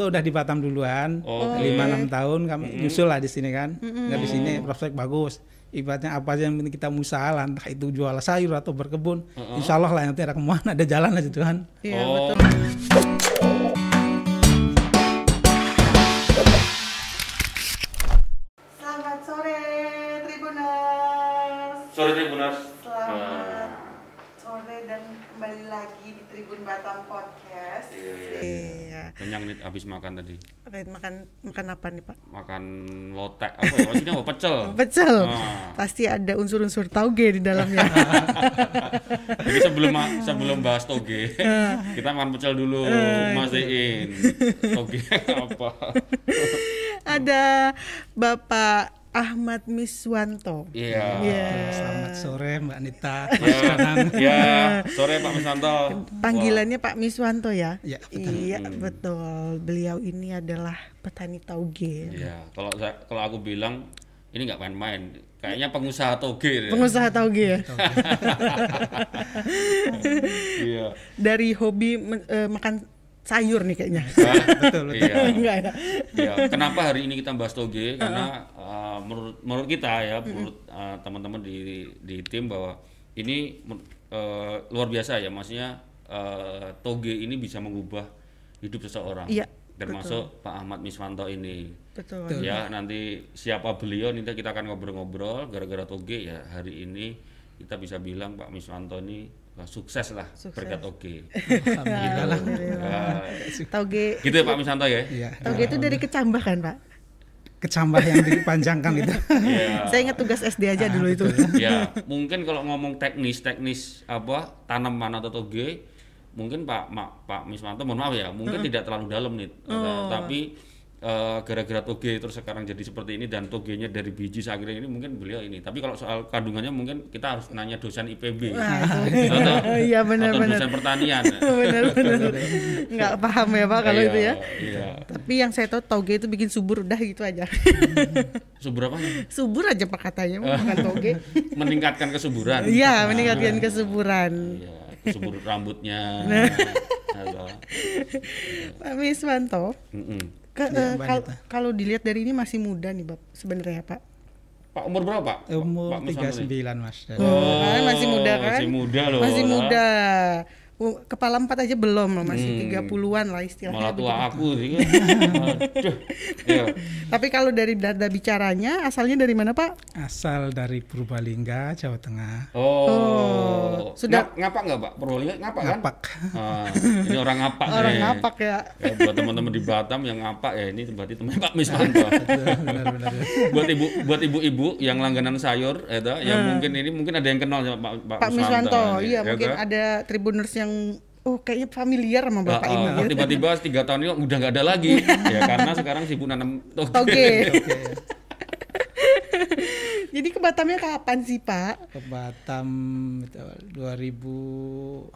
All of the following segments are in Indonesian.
Itu udah di Batam duluan, lima enam tahun kami nyusul lah di sini kan. Nggak di sini prospek bagus. Ibaratnya apa aja yang penting kita usaha lah, entah itu jual sayur atau berkebun. Insya Allah lah nanti ada ke mana ada jalan aja Tuhan. Iya Oh. betul. Habis makan tadi. Makan makan apa nih Pak? Makan lotek apa ya? Maksudnya apa? Pecel. Pecel. Ah. Pasti ada unsur-unsur tauge di dalamnya. Jadi sebelum sebelum bahas toge, kita makan pecel dulu, mastiin toge apa. ada Bapak Ahmad Miswanto. Iya. Iya. Selamat sore Mbak Nita. Ya, ya, sore Pak Misanto. Panggilannya Pak Miswanto ya? Iya, betul. Iya, betul. Beliau ini adalah petani tauge. Iya, kalau saya kalau aku bilang ini nggak main-main, kayaknya pengusaha toge. deh. Pengusaha tauge ya. Iya. Dari hobi eh, makan sayur nih kayaknya. betul, Iya. Enggak ya? Ya, kenapa hari ini kita bahas toge? Karena uh, menurut menurut kita ya, menurut uh, teman-teman di di tim bahwa ini uh, luar biasa ya, maksudnya uh, toge ini bisa mengubah hidup seseorang. Iya, Termasuk Pak Ahmad Miswanto ini. Betul. Ya, nanti siapa beliau nanti kita akan ngobrol-ngobrol gara-gara toge ya. Hari ini kita bisa bilang Pak Miswanto ini sukses lah Sukses. berkat toge. Alhamdulillah. Uh, Tauge gitu ya Pak Miswanto ya? Iya. Tauge itu dari kecambah kan, Pak? Kecambah yang dipanjangkan itu. Iya. Saya ingat tugas SD aja dulu itu. ya mungkin kalau ngomong teknis teknis apa tanaman atau toge mungkin Pak Ma- Pak Miswanto mohon maaf ya mungkin tidak terlalu dalam nih Oh. tapi eh, gara-gara toge terus sekarang jadi seperti ini dan togenya dari biji sakit ini mungkin beliau ini tapi kalau soal kandungannya mungkin kita harus nanya dosen IPB atau, Iya, benar, atau dosen pertanian benar benar. Nggak paham ya, Pak, kalau Iya, itu ya. iya. Tapi yang saya tahu tauge itu bikin subur udah gitu aja. subur apa subur aja Pak katanya mau makan tauge. meningkatkan kesuburan Iya, meningkatkan kesuburan. Iya, subur rambutnya Nah. Pak Miswanto. Ke- eh, Mbak kal- Anita. kalau dilihat dari ini masih muda nih, Bapak sebenarnya, Pak. Pak umur berapa Pak? Umur Pak Miswanto nih? 39 Mas. Oh, kan masih muda kan? Masih muda loh. Masih muda. Oh, Kepala empat aja belum loh, masih 30-an lah istilahnya. Malah tua begitu. aku sih. kan. Aduh. Iya. Tapi kalau dari dada bicaranya asalnya dari mana, Pak? Asal dari Purbalingga, Jawa Tengah. Oh. sudah- Ngap- ngapak nggak Pak? Perwalinya ngapak kan? Ngapak. Ah, ini orang ngapak Orang nih. ngapak ya. Ya, buat teman-teman di Batam yang ngapak ya ini berarti teman Pak Miswanto. Benar-benar. buat ibu buat ibu-ibu yang langganan sayur ya toh, yang mungkin ini mungkin ada yang kenal sama Pak Pak, Hmm. Pak iya ya mungkin ada tribuners yang oh kayaknya familiar sama bapak Ah, ini. ah, gitu. tiba-tiba tiga tahun ini udah nggak ada lagi ya karena sekarang sibuk nanam toge. Oke. Jadi ke Batamnya kapan sih Pak? Ke Batam itu 2003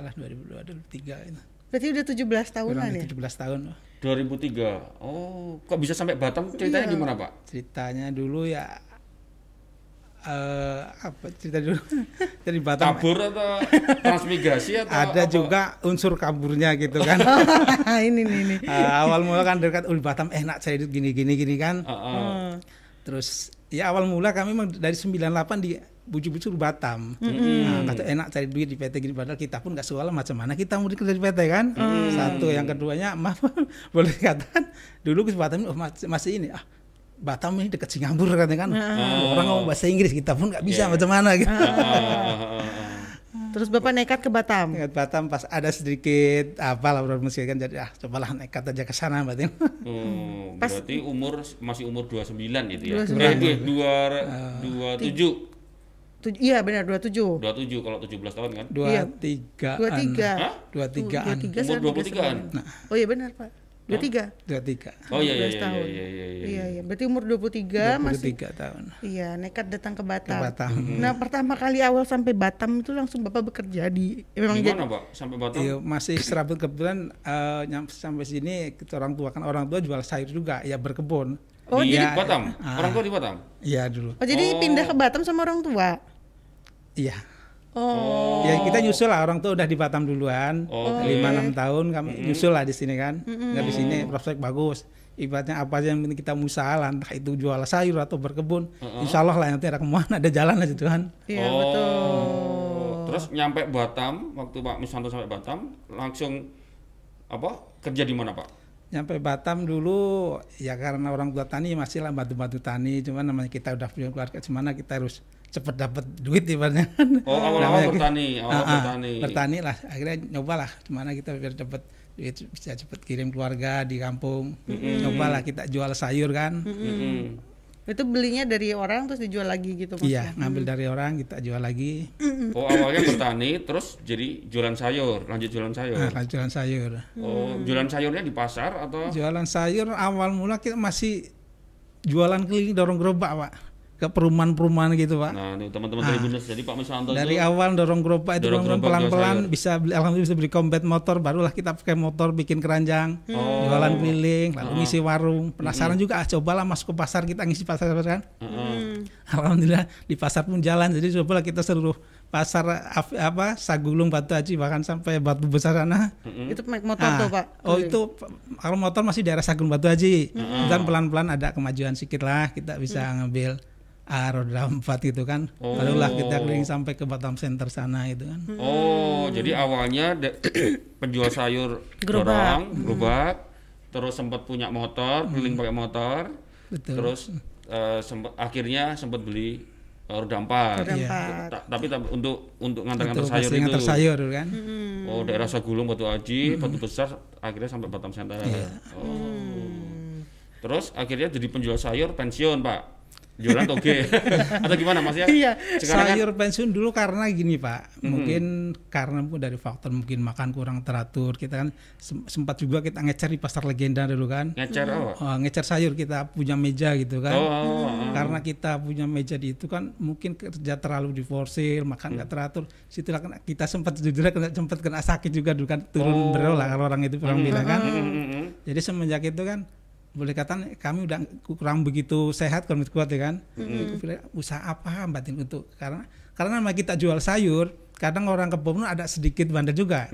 lah, 2003 itu. Berarti udah 17 tahunan Kurang ya? lebih 17 tahun. 2003. Oh, kok bisa sampai Batam? Ceritanya Iya. gimana, Pak? Ceritanya dulu ya eh apa cerita dulu. Dari Batam. Kabur atau transmigrasi atau ada apa? juga unsur kaburnya gitu kan. Ini nih ini. Eh, awal mula kan dekat oh, di Batam enak saya hidup gini gini gini kan. Ah, ah. terus ya awal mula kami memang dari 98 di bujuk-bujuk Batam. Nah, kata enak cari duit di PT gini padahal kita pun nggak sekolah macam mana kita mau kerja di PT kan. Satu yang keduanya maaf boleh dikatakan dulu ke Batam oh, masih, masih ini ah Batam ini dekat Singapura katanya kan orang ngomong bahasa Inggris kita pun nggak bisa macam mana gitu Ah, ah. Terus Bapak nekat ke Batam. Ingat Batam pas ada sedikit apa lah musik kan jadi ah cobalah nekat aja ke sana berarti. Oh, berarti umur masih umur 29 itu ya. 29. Eh, eh, dua, 27. Tuj- iya benar 27. 27 kalau 17 tahun kan? Dua Iya. tiga Dua tiga. Hah? dua tigaan Dua tiga Umur sekarang 23-an? 39. Oh iya benar Pak. Dua tiga. dua tiga Oh iya iya 12 iya tahun. iya iya iya. Iya iya. Berarti umur 23 dua masih. tiga tahun Iya nekat datang ke ke Batam. Batam. Nah pertama kali awal sampai Batam itu langsung Bapak bekerja di memang jadi Gimana, Pak? Sampai Batam? Iya, masih serabut kebetulan eh, nyam- sampai sini kita orang tua kan orang tua jual sayur juga ya berkebun. Oh, di jadi- Batam? Ah. Orang tua di Batam? Iya dulu. Oh jadi Oh. pindah ke Batam sama orang tua. Iya. Oh. Ya kita nyusul lah orang tuh udah di Batam duluan, lima enam tahun kami nyusul lah di sini kan. Nggak di sini prospek bagus. Ibaratnya apa aja yang penting kita usaha lah, entah itu jual sayur atau berkebun, insya Allah lah nanti ada kemauan ada jalan lah situ kan. Iya oh. betul. Terus nyampe Batam, waktu Pak Misanto sampai Batam, langsung apa kerja di mana Pak? Nyampe Batam dulu ya karena orang tua tani masih lah bantu-bantu tani, cuman namanya kita udah punya keluarga, gimana kita harus cepet dapat duit ibaratnya. Oh awal-awal bertani, awal Ah, ah, bertani. bertani lah akhirnya nyobalah gimana kita biar dapat duit bisa cepet kirim keluarga di kampung nyobalah kita jual sayur kan Mm-mm. Itu belinya dari orang terus dijual lagi gitu Mas? iya ngambil dari orang kita jual lagi Oh awalnya bertani, terus jadi jualan sayur, lanjut jualan sayur. nah, kan jualan sayur Oh jualan sayurnya di pasar atau? jualan sayur awal mula kita masih jualan keliling dorong gerobak pak ke perumahan-perumahan gitu pak. Nah ini teman-teman Tribuners, jadi Pak Misanto dari itu awal dorong gerobak itu pelan-pelan bisa beli alhamdulillah bisa beli kompet motor barulah kita pakai motor bikin keranjang Oh. jualan keliling lalu ngisi warung. Penasaran juga ah cobalah masuk ke pasar kita ngisi pasar kan? Heeh. alhamdulillah di pasar pun jalan. Jadi cobalah kita seluruh pasar af- apa Sagulung Batu Haji bahkan sampai Batu Besar sana. Itu naik motor Ah, tuh Pak? oh itu kalau motor masih daerah Sagung Batu Haji dan pelan-pelan ada kemajuan sedikit lah kita bisa ngambil roda empat gitu kan Oh. barulah kita keliling sampai ke Batam Center sana itu kan Oh, jadi awalnya de- penjual sayur Gerobak. dorong, gerobak, terus sempat punya motor, keliling pakai motor, Betul. terus eh, sempat akhirnya sempat beli roda empat. Roda empat. Ta- tapi ta- untuk untuk ngantar-ngantar sayur itu. ngantar sayur kan Oh, daerah Sagulung, Batu Haji, Batu Besar, akhirnya sampai Batam Center. Iya. Oh. Terus akhirnya jadi penjual sayur pensiun, Pak. Jualan toge. Atau gimana Mas ya? Iya. Sekarang kan- sayur pensiun dulu karena gini pak mungkin karena mungkin dari faktor mungkin makan kurang teratur kita kan sem- sempat juga kita ngecer di pasar legenda dulu kan ngecer oh. Oh, ngecer sayur kita punya meja gitu kan Oh, oh, oh. karena kita punya meja di itu kan mungkin kerja terlalu diforsir makan nggak teratur situlah kena- kita sempat jujur kena sempat kena sakit juga dulu kan turun berat lah kalau orang itu orang bilang kan Mm-mm. jadi semenjak itu kan boleh katakan kami udah kurang begitu sehat kalau kuat ya kan? Itu pilih usaha apa batin untuk karena karena nama kita jual sayur kadang orang kebun ada sedikit bandel juga.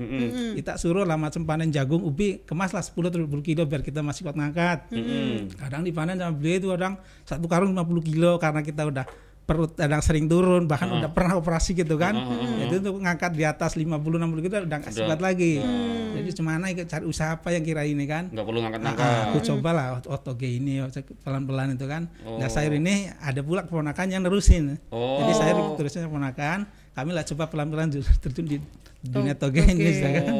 Kita suruh lah macam panen jagung ubi kemas lah 10 atau 20 kilo biar kita masih kuat ngangkat. Mm-mm. kadang dipanen sama beli itu kadang satu karung 50 kilo karena kita udah perut kadang sering turun bahkan udah pernah operasi gitu kan itu untuk ngangkat di atas 50 60 kilo udah nggak Udah. kuat lagi jadi cemana ikut cari usaha apa yang kira ini kan nggak perlu Ah, ngangkat-ngangkat. aku coba lah otoge ini pelan-pelan itu kan. Nah Oh. sayur ini ada pula keponakan yang nerusin. Oh. Jadi sayur terusnya keponakan. Kami lah coba pelan-pelan terjun di dunia Oh, toge ini. sudah kan.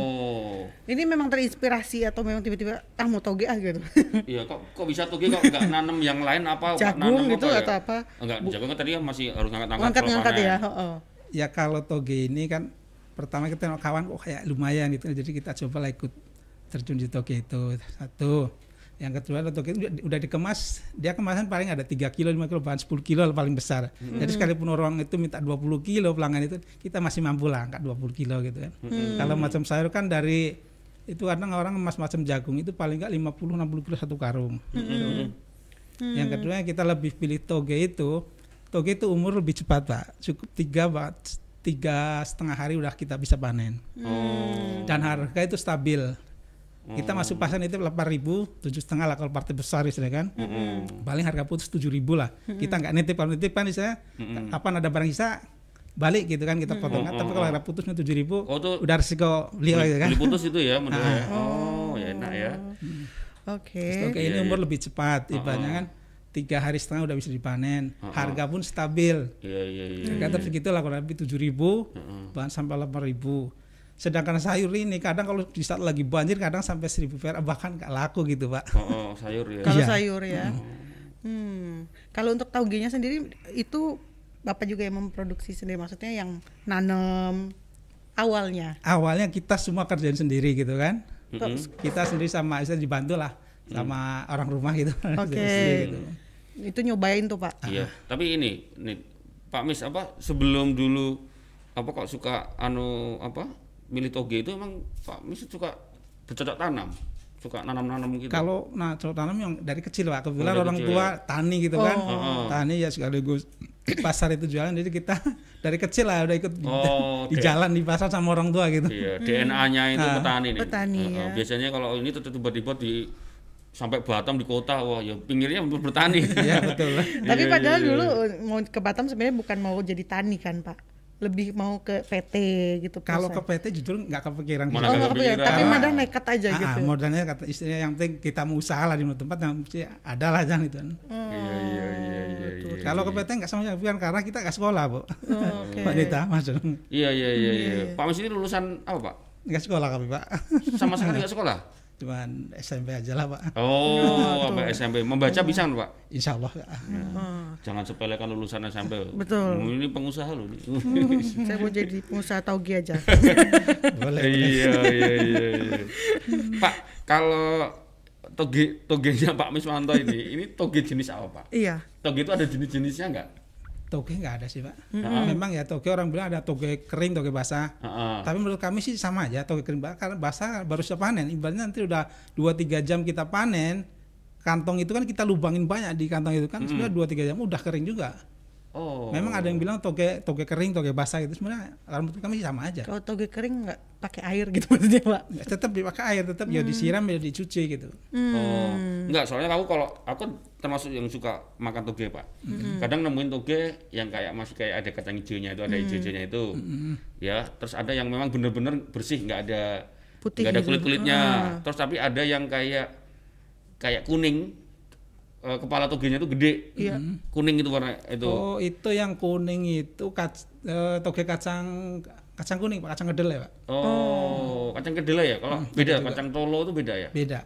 Oh. Ini memang terinspirasi atau memang tiba-tiba ah mau toge ah gitu. Iya, kok kok bisa toge kok nggak nanam yang lain apa? Jagung Nanam gitu ya? atau apa? Enggak, jagung kan tadi kan masih harus ngangkat-ngangkat. Ngangkat-ngangkat kalau ya. heeh. Ya kalau toge ini kan pertama kita tengok kawan kok kayak lumayan gitu. Jadi kita coba lah ikut terjun di toge itu satu. Yang kedua toge itu udah, udah dikemas, dia kemasan paling ada 3 kilo, 5 kilo, bahan 10 kilo paling besar. Jadi sekalipun orang itu minta 20 kilo pelanggan itu, kita masih mampu lah angkat 20 kilo gitu kan. Kalau macam sayur kan dari itu kadang orang emas macam jagung itu paling enggak 50 60 kilo satu karung. Gitu. Yang kedua kita lebih pilih toge itu, toge itu umur lebih cepat pak, cukup tiga tiga setengah hari udah kita bisa panen. Oh. Dan harga itu stabil. Kita masuk pasar itu 8 ribu, tujuh setengah lah kalau partai besar istilahnya kan. Mm-mm. Paling harga putus tujuh ribu lah. Kita nggak nitip kalau nitip kan istilahnya kapan ada barang sisa balik gitu kan kita potong. Tapi kalau harga putusnya tujuh ribu, Oh, tuh udah resiko beliau gitu kan. beli putus itu ya modelnya. Oh, ya enak ya. Oke. Oke, Iya, ini iya. umur lebih cepat, ibaratnya kan tiga hari setengah udah bisa dipanen, harga pun stabil. Iya, iya, iya. Harga tetap segitu lah kurang lebih tujuh ribu, bahan sampai delapan ribu. Sedangkan sayur ini kadang kalau di saat lagi banjir kadang sampai seribu per bahkan nggak laku gitu pak. Oh, oh, sayur ya. Kalau Iya. sayur ya. Hmm. Kalau untuk tauge-nya sendiri itu Bapak juga yang memproduksi sendiri maksudnya yang nanam awalnya. Awalnya kita semua kerjain sendiri gitu kan. Terus- Kita sendiri sama saya dibantu lah sama orang rumah gitu. Oke. Sendiri gitu. Itu nyobain tuh, Pak. Iya, tapi ini, nih, Pak Mis apa sebelum dulu apa kok suka anu apa milih toge itu emang Pak Mis suka bercocok tanam, suka nanam-nanam gitu. Kalau nah cocok tanam yang dari kecil pak, kebetulan dari orang kecil tua ya. tani gitu kan, Oh. tani ya sekaligus di pasar itu jualan jadi kita dari kecil lah udah ikut di- Oh, di jalan di pasar sama orang tua gitu. Iya, DNA-nya itu Ah. petani nih. Petani, ya. Biasanya kalau ini tuh tiba-tiba di sampai Batam di kota, wah ya pinggirnya untuk bertani. Iya betul. Tapi Iya, padahal iya, iya. dulu mau ke Batam sebenarnya bukan mau jadi tani kan Pak, lebih mau ke PT gitu. Kalau ke. PT jujur nggak kepikiran. Mana oh nggak kepikiran, kepikiran. tapi madah nekat aja Ah, gitu. ah, modalnya kata istrinya yang penting kita mau usaha lah di tempat yang mesti ada lah jangan itu. kan. Iya, iya, iya, iya, iya. Kalau ke PT nggak sama sekali karena kita nggak sekolah bu. Oh, Oke. Pak Dita masuk Iya, iya, iya, iya. Pak Mis ini lulusan apa, Pak? nggak sekolah kami pak. Sama sekali nggak sekolah? Cuman SMP aja lah pak. Oh, sampai SMP. Membaca bisa Pak? Insya Allah. Oh, Jangan sepelekan lulusan SMP. Betul. Oh, Ini pengusaha loh nih. saya mau jadi pengusaha taugi aja. Boleh. iya, iya, iya, iya. Pak, kalau toge togenya Pak Miswanto ini, ini toge jenis apa, Pak? iya. Toge itu ada jenis-jenisnya nggak? Toge nggak ada sih pak. Memang ya toge orang bilang ada toge kering, toge basah. Heeh. Tapi menurut kami sih sama aja toge kering basah karena basah baru siap panen. Ibaratnya nanti udah 2-3 jam kita panen, kantong itu kan kita lubangin banyak di kantong itu kan sebenarnya 2-3 jam udah kering juga. Oh. Memang ada yang bilang toge toge kering, toge basah itu sebenarnya menurut kami sama aja. Kalau toge kering nggak pakai air gitu maksudnya Pak. Tetap dipakai air, tetap ya disiram ya dicuci gitu. Oh, enggak, soalnya aku kalau aku termasuk yang suka makan toge, Pak. Kadang nemuin toge yang kayak masih kayak ada kacang hijaunya itu, ada hijau-hijaunya itu. Ya, terus ada yang memang bener-bener bersih, nggak ada Putih nggak ada gitu. kulit-kulitnya. Terus tapi ada yang kayak kayak kuning eh, kepala togenya itu gede. Iya. Kuning itu warna itu. Oh, itu yang kuning itu kac, eh, toge kacang kacang kuning, Pak, kacang kedelai, Pak. Oh, kacang kedelai ya? Kalau beda, kacang tolo itu beda ya? Beda.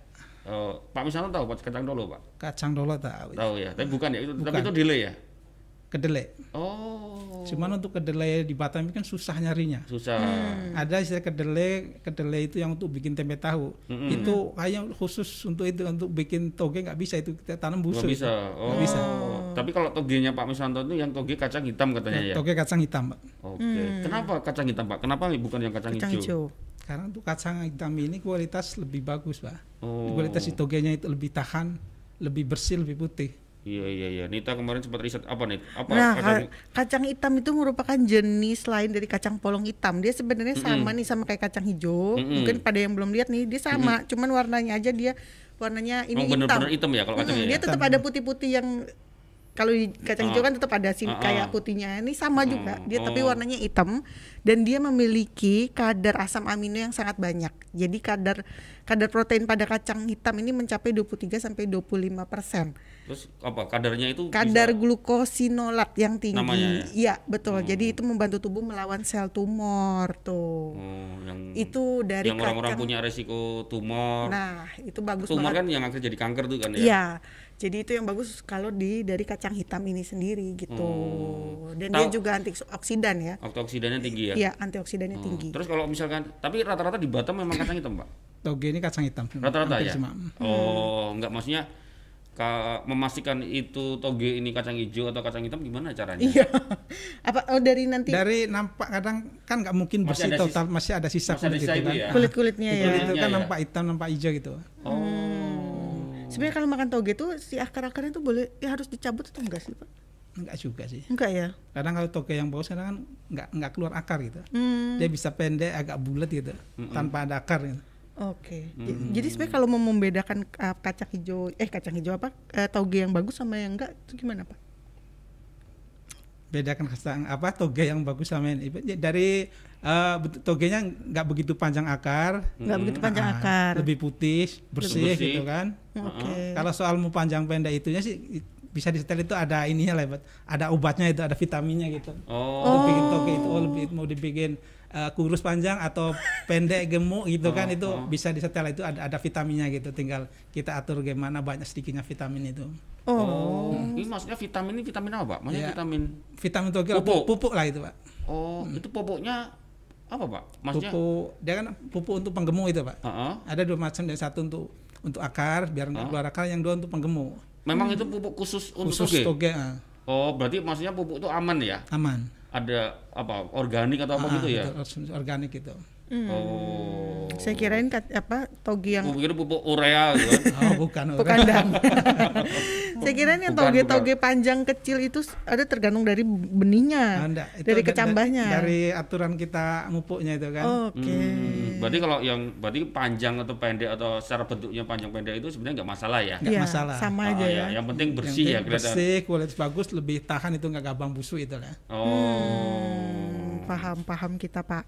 Oh, Pak Misanto tahu Pak kacang tolo, Pak? Kacang dolo tahu. Tahu ya, tapi bukan ya, itu tapi Bukan. itu delay ya? Kedelai. Oh. Cuman untuk kedelai di Batam ini kan susah nyarinya. susah. Ada istilah kedelai, kedelai itu yang untuk bikin tempe tahu. Itu kayaknya khusus untuk itu untuk bikin toge nggak bisa itu kita tanam Nggak busuk. bisa. Oh. bisa. Tapi kalau togenya Pak Misanto itu yang toge kacang hitam katanya ya. Toge kacang hitam, Pak. Oke. Kenapa kacang hitam, Pak? Kenapa bukan yang kacang, Kacang hijau? hijau. Karena untuk kacang hitam ini kualitas lebih bagus, Pak. Oh. Kualitas si togenya itu lebih tahan, lebih bersih, lebih putih. Iya iya iya. Nita kemarin sempat riset apa nih? Apa Nah, kacang? ka- kacang hitam itu merupakan jenis lain dari kacang polong hitam. Dia sebenarnya sama nih sama kayak kacang hijau. Mm-mm. Mungkin pada yang belum lihat nih, dia sama, cuman warnanya aja dia warnanya ini oh, hitam. bener-bener hitam ya kalau kacangnya Mm-mm, ya? dia tetap ada putih-putih yang kalau di kacang hijau kan tetap ada ah. kayak putihnya. Ini sama juga. Dia tapi warnanya hitam dan dia memiliki kadar asam amino yang sangat banyak. Jadi kadar kadar protein pada kacang hitam ini mencapai 23 sampai 25 persen Terus apa? Kadarnya itu kadar bisa- glukosinolat yang tinggi. Namanya ya? Iya, betul. Jadi itu membantu tubuh melawan sel tumor tuh. Oh, yang Itu dari yang orang-orang kacang- punya resiko tumor. Nah, itu bagus tumor banget. kan yang akhirnya jadi kanker tuh kan ya? Iya. Jadi itu yang bagus kalau di dari kacang hitam ini sendiri gitu. Oh. Dan Tahu- dia juga antioksidan ya. Antioksidannya tinggi ya? Iya, antioksidannya Oh, tinggi. Terus kalau misalkan, tapi rata-rata di Batam memang kacang hitam, Pak? Toge ini kacang hitam. Rata-rata ya? semua. Oh, enggak maksudnya ka- memastikan itu toge ini kacang hijau atau kacang hitam gimana caranya? Iya. Apa oh dari nanti Dari nampak kadang kan nggak mungkin Masih bersih ada total, masih ada sisa Masih ada kulit sisa gitu itu kan. ya? kulit-kulitnya ya? Kulit itu kan ya? nampak hitam, nampak hijau gitu. Oh. Sebenarnya kalau makan toge tuh si akar-akarnya tuh boleh ya harus dicabut atau enggak sih, Pak? Enggak juga sih. Enggak ya? Kadang kalau toge yang bagus kadang kan nggak nggak keluar akar gitu. Hmm. Dia bisa pendek, agak bulat gitu, tanpa ada akar gitu. Oke. J- Jadi sebenarnya kalau mau membedakan uh, kacang hijau eh kacang hijau apa? eh, toge yang bagus sama yang enggak itu gimana, Pak? Bedakan kacang apa toge yang bagus sama ini. Ya, Dari bet- togenya nggak begitu panjang akar, Enggak begitu panjang ah, akar. lebih putih, bersih, bersih. gitu kan. Oke. Kalau soal mau panjang pendek itunya sih bisa disetel itu ada ininya lah, Bat. ada obatnya itu, ada vitaminnya gitu. Oh. Bikin toge itu oh, lebih mau dibikin eh, kurus panjang atau pendek gemuk gitu kan itu bisa disetel itu ada ada vitaminnya gitu. Tinggal kita atur gimana banyak sedikitnya vitamin itu. Oh. Ini maksudnya vitamin ini vitamin apa, Pak? Maksudnya Iya. vitamin Vitamin toge lah, Pupuk. pupuk lah itu, Pak. Oh, itu pupuknya apa, Pak? Maksudnya Pupuk dia kan pupuk untuk penggemuk itu, Pak. Heeh. Ada dua macam, yang satu untuk untuk akar biar nggak keluar akar, yang dua untuk penggemuk. Memang itu pupuk khusus untuk Khusus toge. toge ah, Oh, berarti maksudnya pupuk itu aman ya? aman. Ada apa? Organik atau apa Ah, gitu ya? organik Oh. Saya kirain kat- apa toge yang pikir pupuk urea gitu kan. Oh, bukan. bukan dang. Saya kirain yang toge-toge panjang kecil itu ada tergantung dari benihnya, Ah, enggak, itu dari da- da- kecambahnya. Dari aturan kita mupuknya itu kan. Oke. Hmm, berarti kalau yang berarti panjang atau pendek atau secara bentuknya panjang pendek itu sebenarnya nggak masalah ya. Nggak Iya, masalah. Sama Ah, aja ya. Yang penting Yang bersih ya penting kelihatan. Bersih, kualitas bagus, lebih tahan itu nggak gampang busuk itu lah. Oh. Paham, paham kita Pak.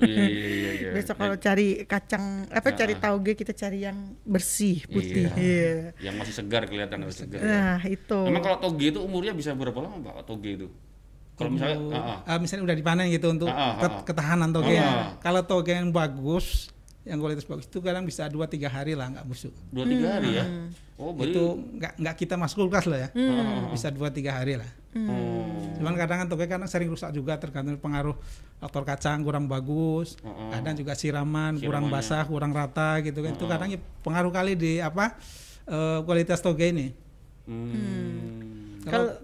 Iya iya iya. iya. Besok kalau cari kacang apa cari tauge kita cari yang bersih putih. Iya. Iya. yang masih segar kelihatan masih segar. ya. Nah itu. Emang kalau toge itu umurnya bisa berapa lama Pak toge itu? Kalau misalnya ah, ah. Ah, misalnya udah dipanen gitu untuk ah, ket- ah. ketahanan toge. Ah. Kalau toge yang bagus, yang kualitas bagus itu kadang bisa 2-3 hari lah nggak busuk. dua tiga hari ya. Oh, berarti Itu nggak nggak kita masuk kulkas loh ya. Hmm. Bisa 2-3 hari lah. Oh. Cuman kadang kan toge kadang sering rusak juga tergantung pengaruh faktor kacang kurang bagus, Oh, oh. kadang juga siraman kurang Siramannya. basah, kurang rata gitu kan. Itu kadang ya pengaruh kali di apa eh, kualitas toge ini. Hmm. Kalau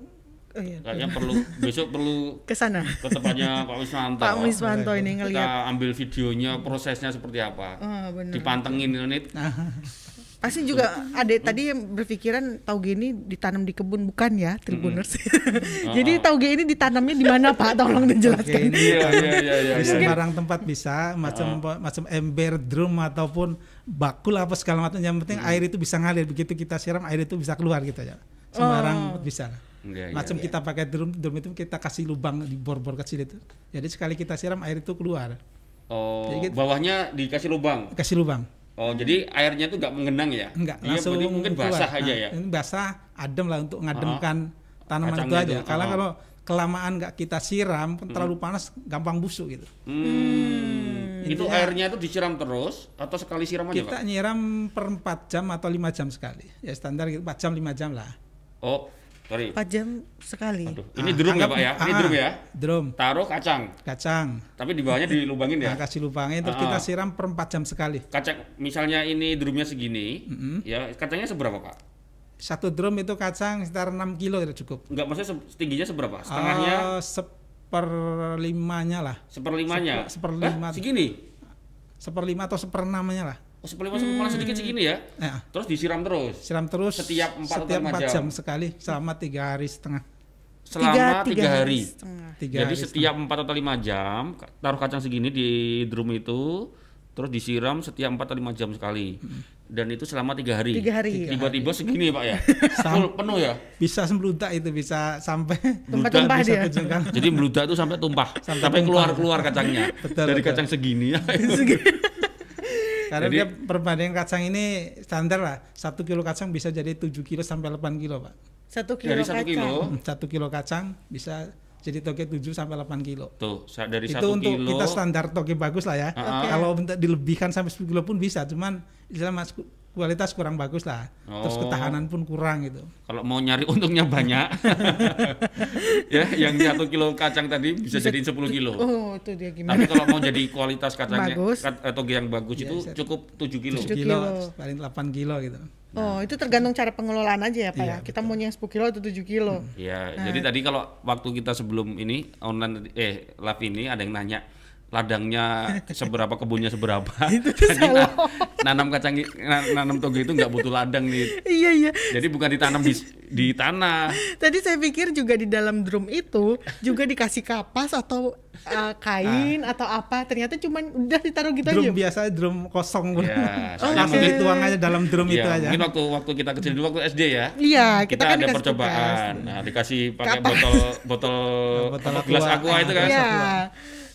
oh iya, Kayaknya perlu besok perlu ke sana. ke tempatnya Pak Wismanto. Pak Wiswanto ini Kita ngelihat. ambil videonya prosesnya seperti apa. Oh, benar. Dipantengin ini. Pasti juga ada tadi yang berpikiran tauge ini ditanam di kebun bukan ya, Tribuners. Jadi tauge ini ditanamnya di mana Pak? Tolong dijelaskan. ini Iya iya iya iya. di iya. sembarang tempat bisa macam macam ember drum ataupun bakul apa segala macam yang penting air itu bisa ngalir begitu kita siram air itu bisa keluar gitu ya sembarang bisa Iya, iya, macam iya. kita pakai drum drum itu kita kasih lubang di bor-bor kecil itu jadi sekali kita siram air itu keluar Oh, Jadi kita- bawahnya dikasih lubang. kasih lubang Oh, jadi airnya tuh nggak mengenang ya? enggak Iya, langsung mungkin keluar. basah aja Nah, ya. ini basah adem lah untuk ngademkan tanaman itu aja itu, kalau ah. kalau kelamaan nggak kita siram terlalu panas gampang busuk gitu Hmm. Itu airnya itu disiram terus atau sekali siram aja, kita Pak? nyiram per 4 jam atau lima jam sekali ya standar gitu 4 jam 5 jam lah Oh, sorry. 4 jam sekali. Aduh, ini Ah, drum ya, Pak ya? Ini ah, drum ya? drum Taruh kacang, kacang tapi di bawahnya dilubangin ya? nah, kasih lubangnya terus Ah, kita siram per 4 jam sekali Kacang misalnya ini drumnya segini, ya kacangnya seberapa, Pak? satu drum itu kacang sekitar 6 kilo itu cukup Enggak, maksudnya se- tingginya seberapa? Setengahnya, Eh, seperlimanya lah seperlimanya. seper- seperlima. Hah, segini. seperlima atau seperenamnya lah Oh, seperlima seperlima sedikit segini ya. Nah, Terus disiram terus siram terus Setiap empat atau setiap lima 4 jam? jam sekali selama tiga hari setengah selama tiga, hari. setengah. tiga Jadi hari setiap 4 atau 5 jam taruh kacang segini di drum itu terus disiram setiap 4 atau 5 jam sekali. Dan itu selama tiga hari. Tiga hari. Tiba-tiba segini Pak ya. Full penuh ya. bisa meludak itu bisa sampai Tumpah-tumpah bisa dia. Jadi meludak itu sampai tumpah, sampai, keluar-keluar kacangnya. Betul, Dari betul. kacang segini. Karena Jadi- dia perbandingan kacang ini standar lah. Satu kilo kacang bisa jadi 7 kilo sampai 8 kilo, Pak. Satu kilo Dari satu kacang. kilo. Hmm, Satu kilo kacang bisa jadi toge 7 sampai 8 kilo. Tuh, dari itu satu untuk kilo. kita standar toge bagus lah ya. Ah, Kalau untuk dilebihkan sampai 10 kilo pun bisa, cuman istilah mas kualitas kurang bagus lah. Terus Oh. ketahanan pun kurang gitu. Kalau mau nyari untungnya banyak, ya yang satu kilo kacang tadi bisa, jadi 10 kilo. Oh, itu dia gimana? Tapi kalau mau jadi kualitas kacangnya Bagus. atau yang bagus Iya, itu bisa. cukup 7 kilo. 7 Tujuh kilo, paling 8 kilo gitu. Oh, itu tergantung cara pengelolaan aja ya, Pak Iya, ya. Kita mau yang 10 kilo atau 7 kilo. Ya, Nah. jadi tadi kalau waktu kita sebelum ini online eh live ini ada yang nanya ladangnya seberapa kebunnya seberapa. Jadi na- nanam kacang na- nanam toge itu nggak butuh ladang nih. Iya, iya. Jadi bukan ditanam di di tanah. Tadi saya pikir juga di dalam drum itu juga dikasih kapas atau uh, kain atau apa. Ternyata cuman udah ditaruh gitu Drum aja. biasa drum kosong Ya, soalnya langsung mungkin- dituang aja dalam drum Iya, itu aja. mungkin waktu waktu kita kecil dulu waktu SD ya. Iya, kita, kita, kan ada dikasih percobaan. Nah, dikasih pakai Kapas. botol botol, Botol gelas aqua. itu kan. Iya. Terus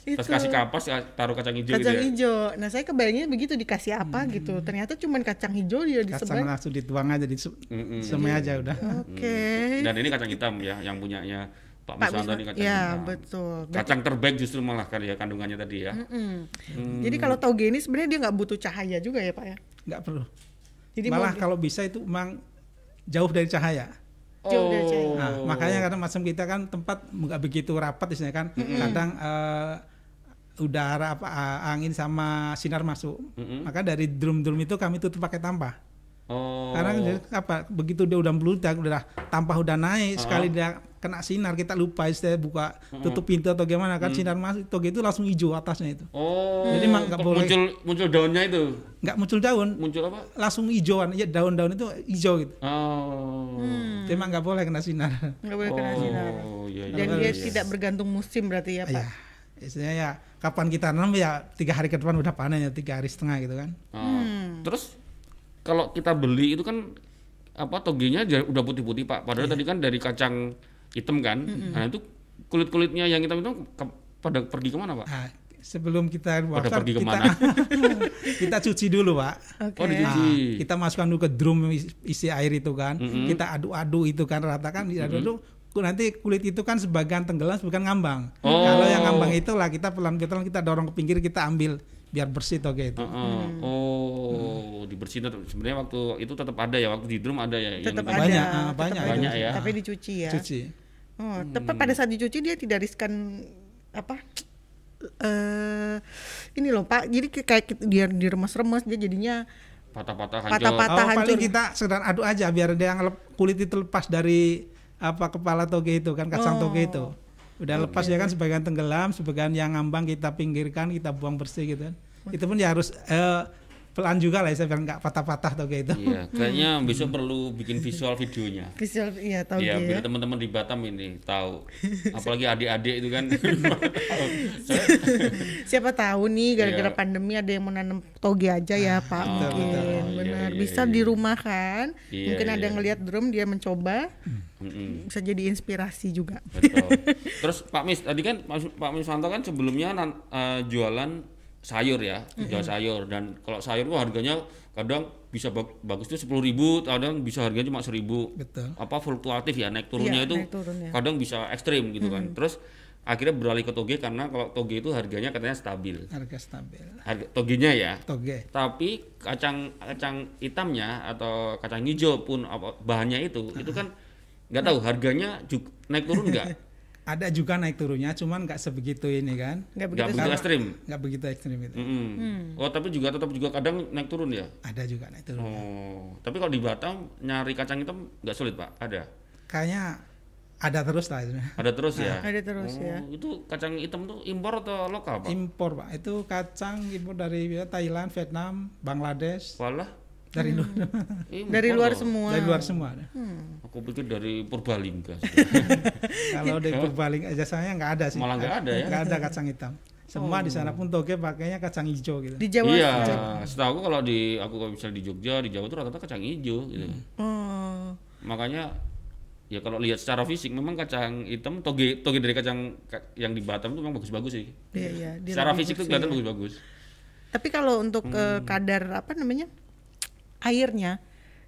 Itu. kasih kapas taruh kacang hijau kacang gitu ya. hijau. Nah, saya kebayangnya begitu dikasih apa gitu. Ternyata cuman kacang hijau dia Kacang disebar. langsung dituang aja di Mm-mm. semai aja udah. Oke. Dan ini kacang hitam ya yang punyanya Pak Pak Misanto Wisma- ini kacang ya, hitam. betul. Kacang terbaik justru malah kali ya kandungannya tadi ya. Mm. Hmm. Jadi kalau toge ini sebenarnya dia nggak butuh cahaya juga ya, Pak ya. nggak perlu. Jadi Malah mau- kalau bisa itu memang jauh dari cahaya. Jauh dari cahaya. Nah, makanya kadang macam kita kan tempat nggak begitu rapat istilahnya kan. Kadang eh, udara apa angin sama sinar masuk. Mm-mm. Maka dari drum-drum itu kami tutup pakai tampah. Oh. Karena apa begitu dia udah meludak udah tampah udah naik sekali dia kena sinar kita lupa istilah buka tutup pintu atau gimana kan sinar masuk toge itu langsung hijau atasnya itu Oh. Jadi emang nggak boleh- muncul muncul daunnya itu. nggak muncul daun Muncul apa? langsung hijauan ya daun-daun itu hijau gitu Oh. Jadi emang nggak boleh kena sinar nggak boleh kena sinar Oh, iya, iya. dan iya, dia iya. tidak bergantung musim berarti ya pak ya istilahnya ya kapan kita nanam ya tiga hari ke depan udah panen ya tiga hari setengah gitu kan Oh. Hmm. Terus kalau kita beli itu kan apa togenya udah putih-putih Pak. Padahal Iya. tadi kan dari kacang hitam kan. Nah, itu kulit-kulitnya yang hitam itu ke- pada pergi ke mana, Pak? Nah, sebelum kita Pada daftar, pergi kita, ke mana? kita cuci dulu pak oke Oh, dicuci. Nah, kita masukkan dulu ke drum is- isi air itu kan kita adu-adu itu kan rata kan diadu-adu nanti kulit itu kan sebagian tenggelam sebagian ngambang Oh. kalau yang ngambang itu lah kita pelan-pelan kita dorong ke pinggir kita ambil biar bersih toge itu Heeh. Oh, dibersihin tetap- sebenarnya waktu itu tetap ada ya, waktu di drum ada ya. yang tetap itu- ada Banyak, ah, banyak. ada. Banyak ya. tapi dicuci ya cuci oh tapi pada saat dicuci dia tidak riskan apa eh ini loh pak jadi kayak dia diremes-remes dia jadinya patah-patah hancur. Patah-patah. oh, paling hancur. kita sedang adu aja biar dia ngelep- kulit itu lepas dari apa kepala toge itu kan kacang Oh. toge itu udah lepas ya kan sebagian tenggelam sebagian yang ngambang kita pinggirkan kita buang bersih gitu kan itu pun ya harus eh, pelan juga lah ya biar nggak patah-patah toge itu Iya, kayaknya besok perlu bikin visual videonya. visual iya tahu Iya, biar teman-teman di Batam ini tahu. Apalagi adik-adik itu kan. Saya- siapa tahu nih gara-gara Iya. pandemi ada yang mau nanam toge aja ya pak betul, mungkin betul. Iya, benar iya, bisa iya. di rumah kan Iya, mungkin ada iya. yang ngelihat drum dia mencoba Mm-mm. bisa jadi inspirasi juga Betul. Terus Pak Mis, tadi kan Pak Miswanto kan sebelumnya nan- eh, jualan sayur ya, jual sayur dan kalau sayur tuh harganya kadang bisa bag- bagus tuh sepuluh ribu, kadang bisa harganya cuma seribu. betul Apa fluktuatif ya naik turunnya Iya, itu naik turunnya. kadang bisa ekstrim gitu kan. Terus akhirnya beralih ke toge karena kalau toge itu harganya katanya stabil. harga stabil Harga togenya ya. toge Tapi kacang kacang hitamnya atau kacang hijau pun apa bahannya itu itu kan nggak tahu harganya juga naik turun nggak? ada juga naik turunnya cuman nggak sebegitu ini kan nggak begitu begitu ekstrim. nggak begitu ekstrim itu Mm-mm. Oh tapi juga tetap juga kadang naik turun ya. ada juga naik turun Oh tapi kalau di Batam nyari kacang hitam nggak sulit pak? Ada. kayaknya ada terus lah itu Ada terus ya. ada terus Oh, ya Itu kacang hitam tuh impor atau lokal pak? impor pak itu kacang impor dari ya, Thailand Vietnam Bangladesh Walah. dari luar impor dari luar semua dari luar semua Aku pikir dari Purbalingga. kalau dari Purbaling aja saya nggak ada sih Malah nggak ada ya? nggak ada kacang hitam semua di sana pun toge pakainya kacang hijau gitu di Jawa iya. Setahu aku kalau di aku kalau misalnya di Jogja di Jawa tuh rata-rata kacang hijau gitu. oh Makanya ya kalau lihat secara fisik memang kacang hitam toge toge dari kacang ka- yang di Batam tuh memang bagus-bagus sih. iya iya secara fisik tuh bersih kelihatan ya. bagus-bagus. tapi kalau untuk Hmm. eh, kadar apa namanya airnya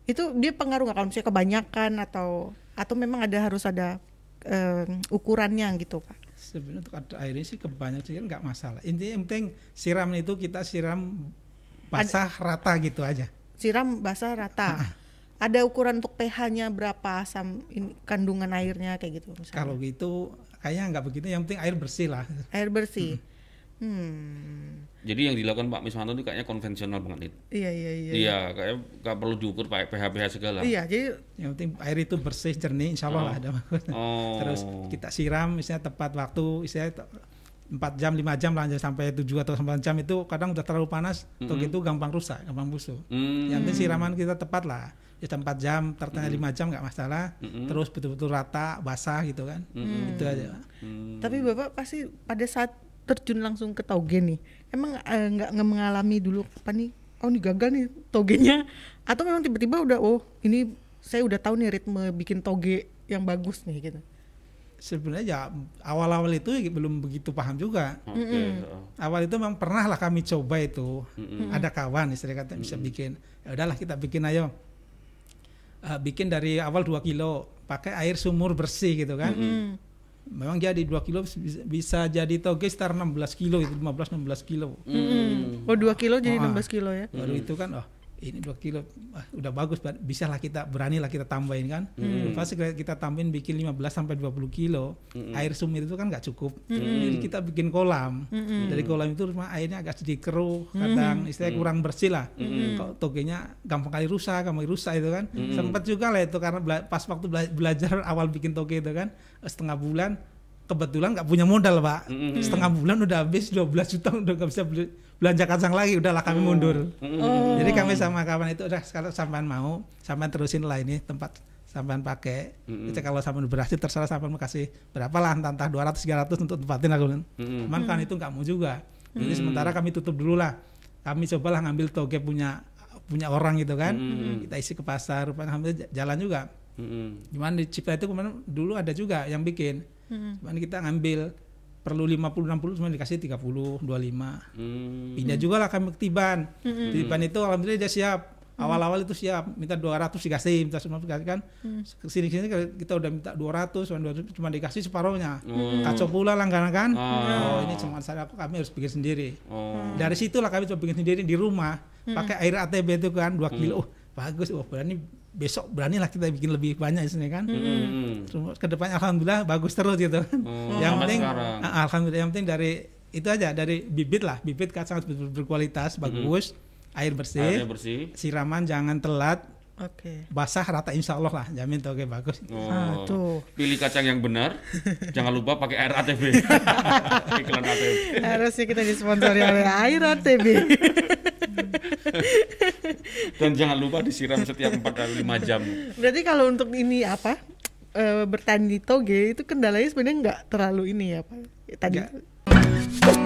itu dia pengaruh nggak kalau misalnya kebanyakan atau atau memang ada harus ada eh, ukurannya gitu pak sebenarnya untuk ada airnya sih kebanyakan sih nggak masalah. Intinya yang penting siram itu kita siram basah rata gitu aja. Siram basah rata. Ada ukuran untuk pH-nya berapa asam ini, kandungan airnya kayak gitu misalnya? Kalau gitu kayaknya nggak begitu yang penting air bersih lah. Air bersih. Hmm. Jadi yang dilakukan Pak Miswanto itu kayaknya konvensional banget itu. iya iya iya Iya, kayak nggak perlu diukur pakai pH pH segala. iya jadi yang penting air itu bersih jernih insya Allah lah ada. Oh. terus kita siram misalnya tepat waktu misalnya 4 jam 5 jam lanjut sampai 7 atau 9 jam itu kadang udah terlalu panas toge itu gampang rusak gampang busuk. Hmm. yang penting siraman kita tepat lah. Bisa 4 jam tertanya 5 jam nggak masalah. Terus betul-betul rata basah gitu kan. Itu aja Hmm. tapi bapak pasti pada saat terjun langsung ke toge nih. Emang eh, nggak nggak mengalami dulu apa nih? Oh ini gagal nih togenya atau memang tiba-tiba udah oh ini saya udah tahu nih ritme bikin toge yang bagus nih gitu. Sebenarnya ya awal-awal itu belum begitu paham juga. Oke. awal itu memang pernah lah kami coba itu. Ada kawan istilah kata bisa bikin. Ya udahlah kita bikin ayo. Eh, bikin dari awal 2 kilo pakai air sumur bersih gitu kan memang jadi 2 kilo bisa, jadi toge sekitar 16 kilo itu 15 16 kilo. Oh dua kilo jadi Oh, ah. 16 kilo ya? Baru itu kan oh ini dua kilo ah, udah bagus bisa lah kita berani lah kita tambahin kan. Pasti kita, kita tambahin bikin 15 sampai 20 kilo air sumir itu kan nggak cukup. Jadi kita bikin kolam. Dari kolam itu rumah airnya agak sedikit keruh kadang istilahnya kurang bersih lah. Kalau togenya gampang kali rusak gampang rusak itu kan. Sempat juga lah itu karena bela- pas waktu bela- belajar awal bikin toge itu kan setengah bulan kebetulan nggak punya modal pak. Setengah bulan udah habis 12 juta udah nggak bisa beli- belanja kacang lagi udahlah kami mundur. Oh. jadi kami sama kawan itu udah sekarang sampean mau sampean terusin lah ini tempat sampean pakai. Itu kalau sampean berhasil terserah sampean mau kasih berapa lah entah, entah 200 300 untuk tempatin aku. Bilang. cuman kan itu nggak mau juga. Jadi sementara kami tutup dulu lah. Kami cobalah ngambil toge punya punya orang gitu kan. Kita isi ke pasar rupanya j- jalan juga. Mm-mm. cuman di Cipta itu kemarin dulu ada juga yang bikin. Cuman kita ngambil perlu 50 60 cuma dikasih 30 25 Hmm. pindah juga lah kami ke Tiban. Tiban itu alhamdulillah dia siap. Awal-awal itu siap minta 200 dikasih minta semua dikasih kan. Ke sini sini kita udah minta 200 cuma 200 cuma dikasih separuhnya kacau pula langganan kan? Oh ini cuma saya kami harus bikin sendiri. Oh. dari situlah kami coba bikin sendiri di rumah. Pakai air ATB itu kan 2 kilo. Oh bagus oh berani besok beranilah kita bikin lebih banyak di sini kan Mm-mm. Terus ke depannya alhamdulillah bagus terus gitu kan. Oh, yang sampai penting sekarang. ah, alhamdulillah yang penting dari itu aja dari bibit lah bibit kacang harus ber- berkualitas bagus air bersih Airnya bersih. siraman jangan telat Oke. basah rata insya Allah lah jamin tuh oke bagus Oh. Ah, tuh. Pilih kacang yang benar. Jangan lupa pakai air ATV. Iklan ATV. Harusnya kita disponsori oleh Air ATB. Dan jangan lupa disiram setiap 4 kali 5 jam. Berarti kalau untuk ini apa? eh, bertani toge itu kendalanya sebenarnya nggak terlalu ini ya Pak. Tadi Nggak.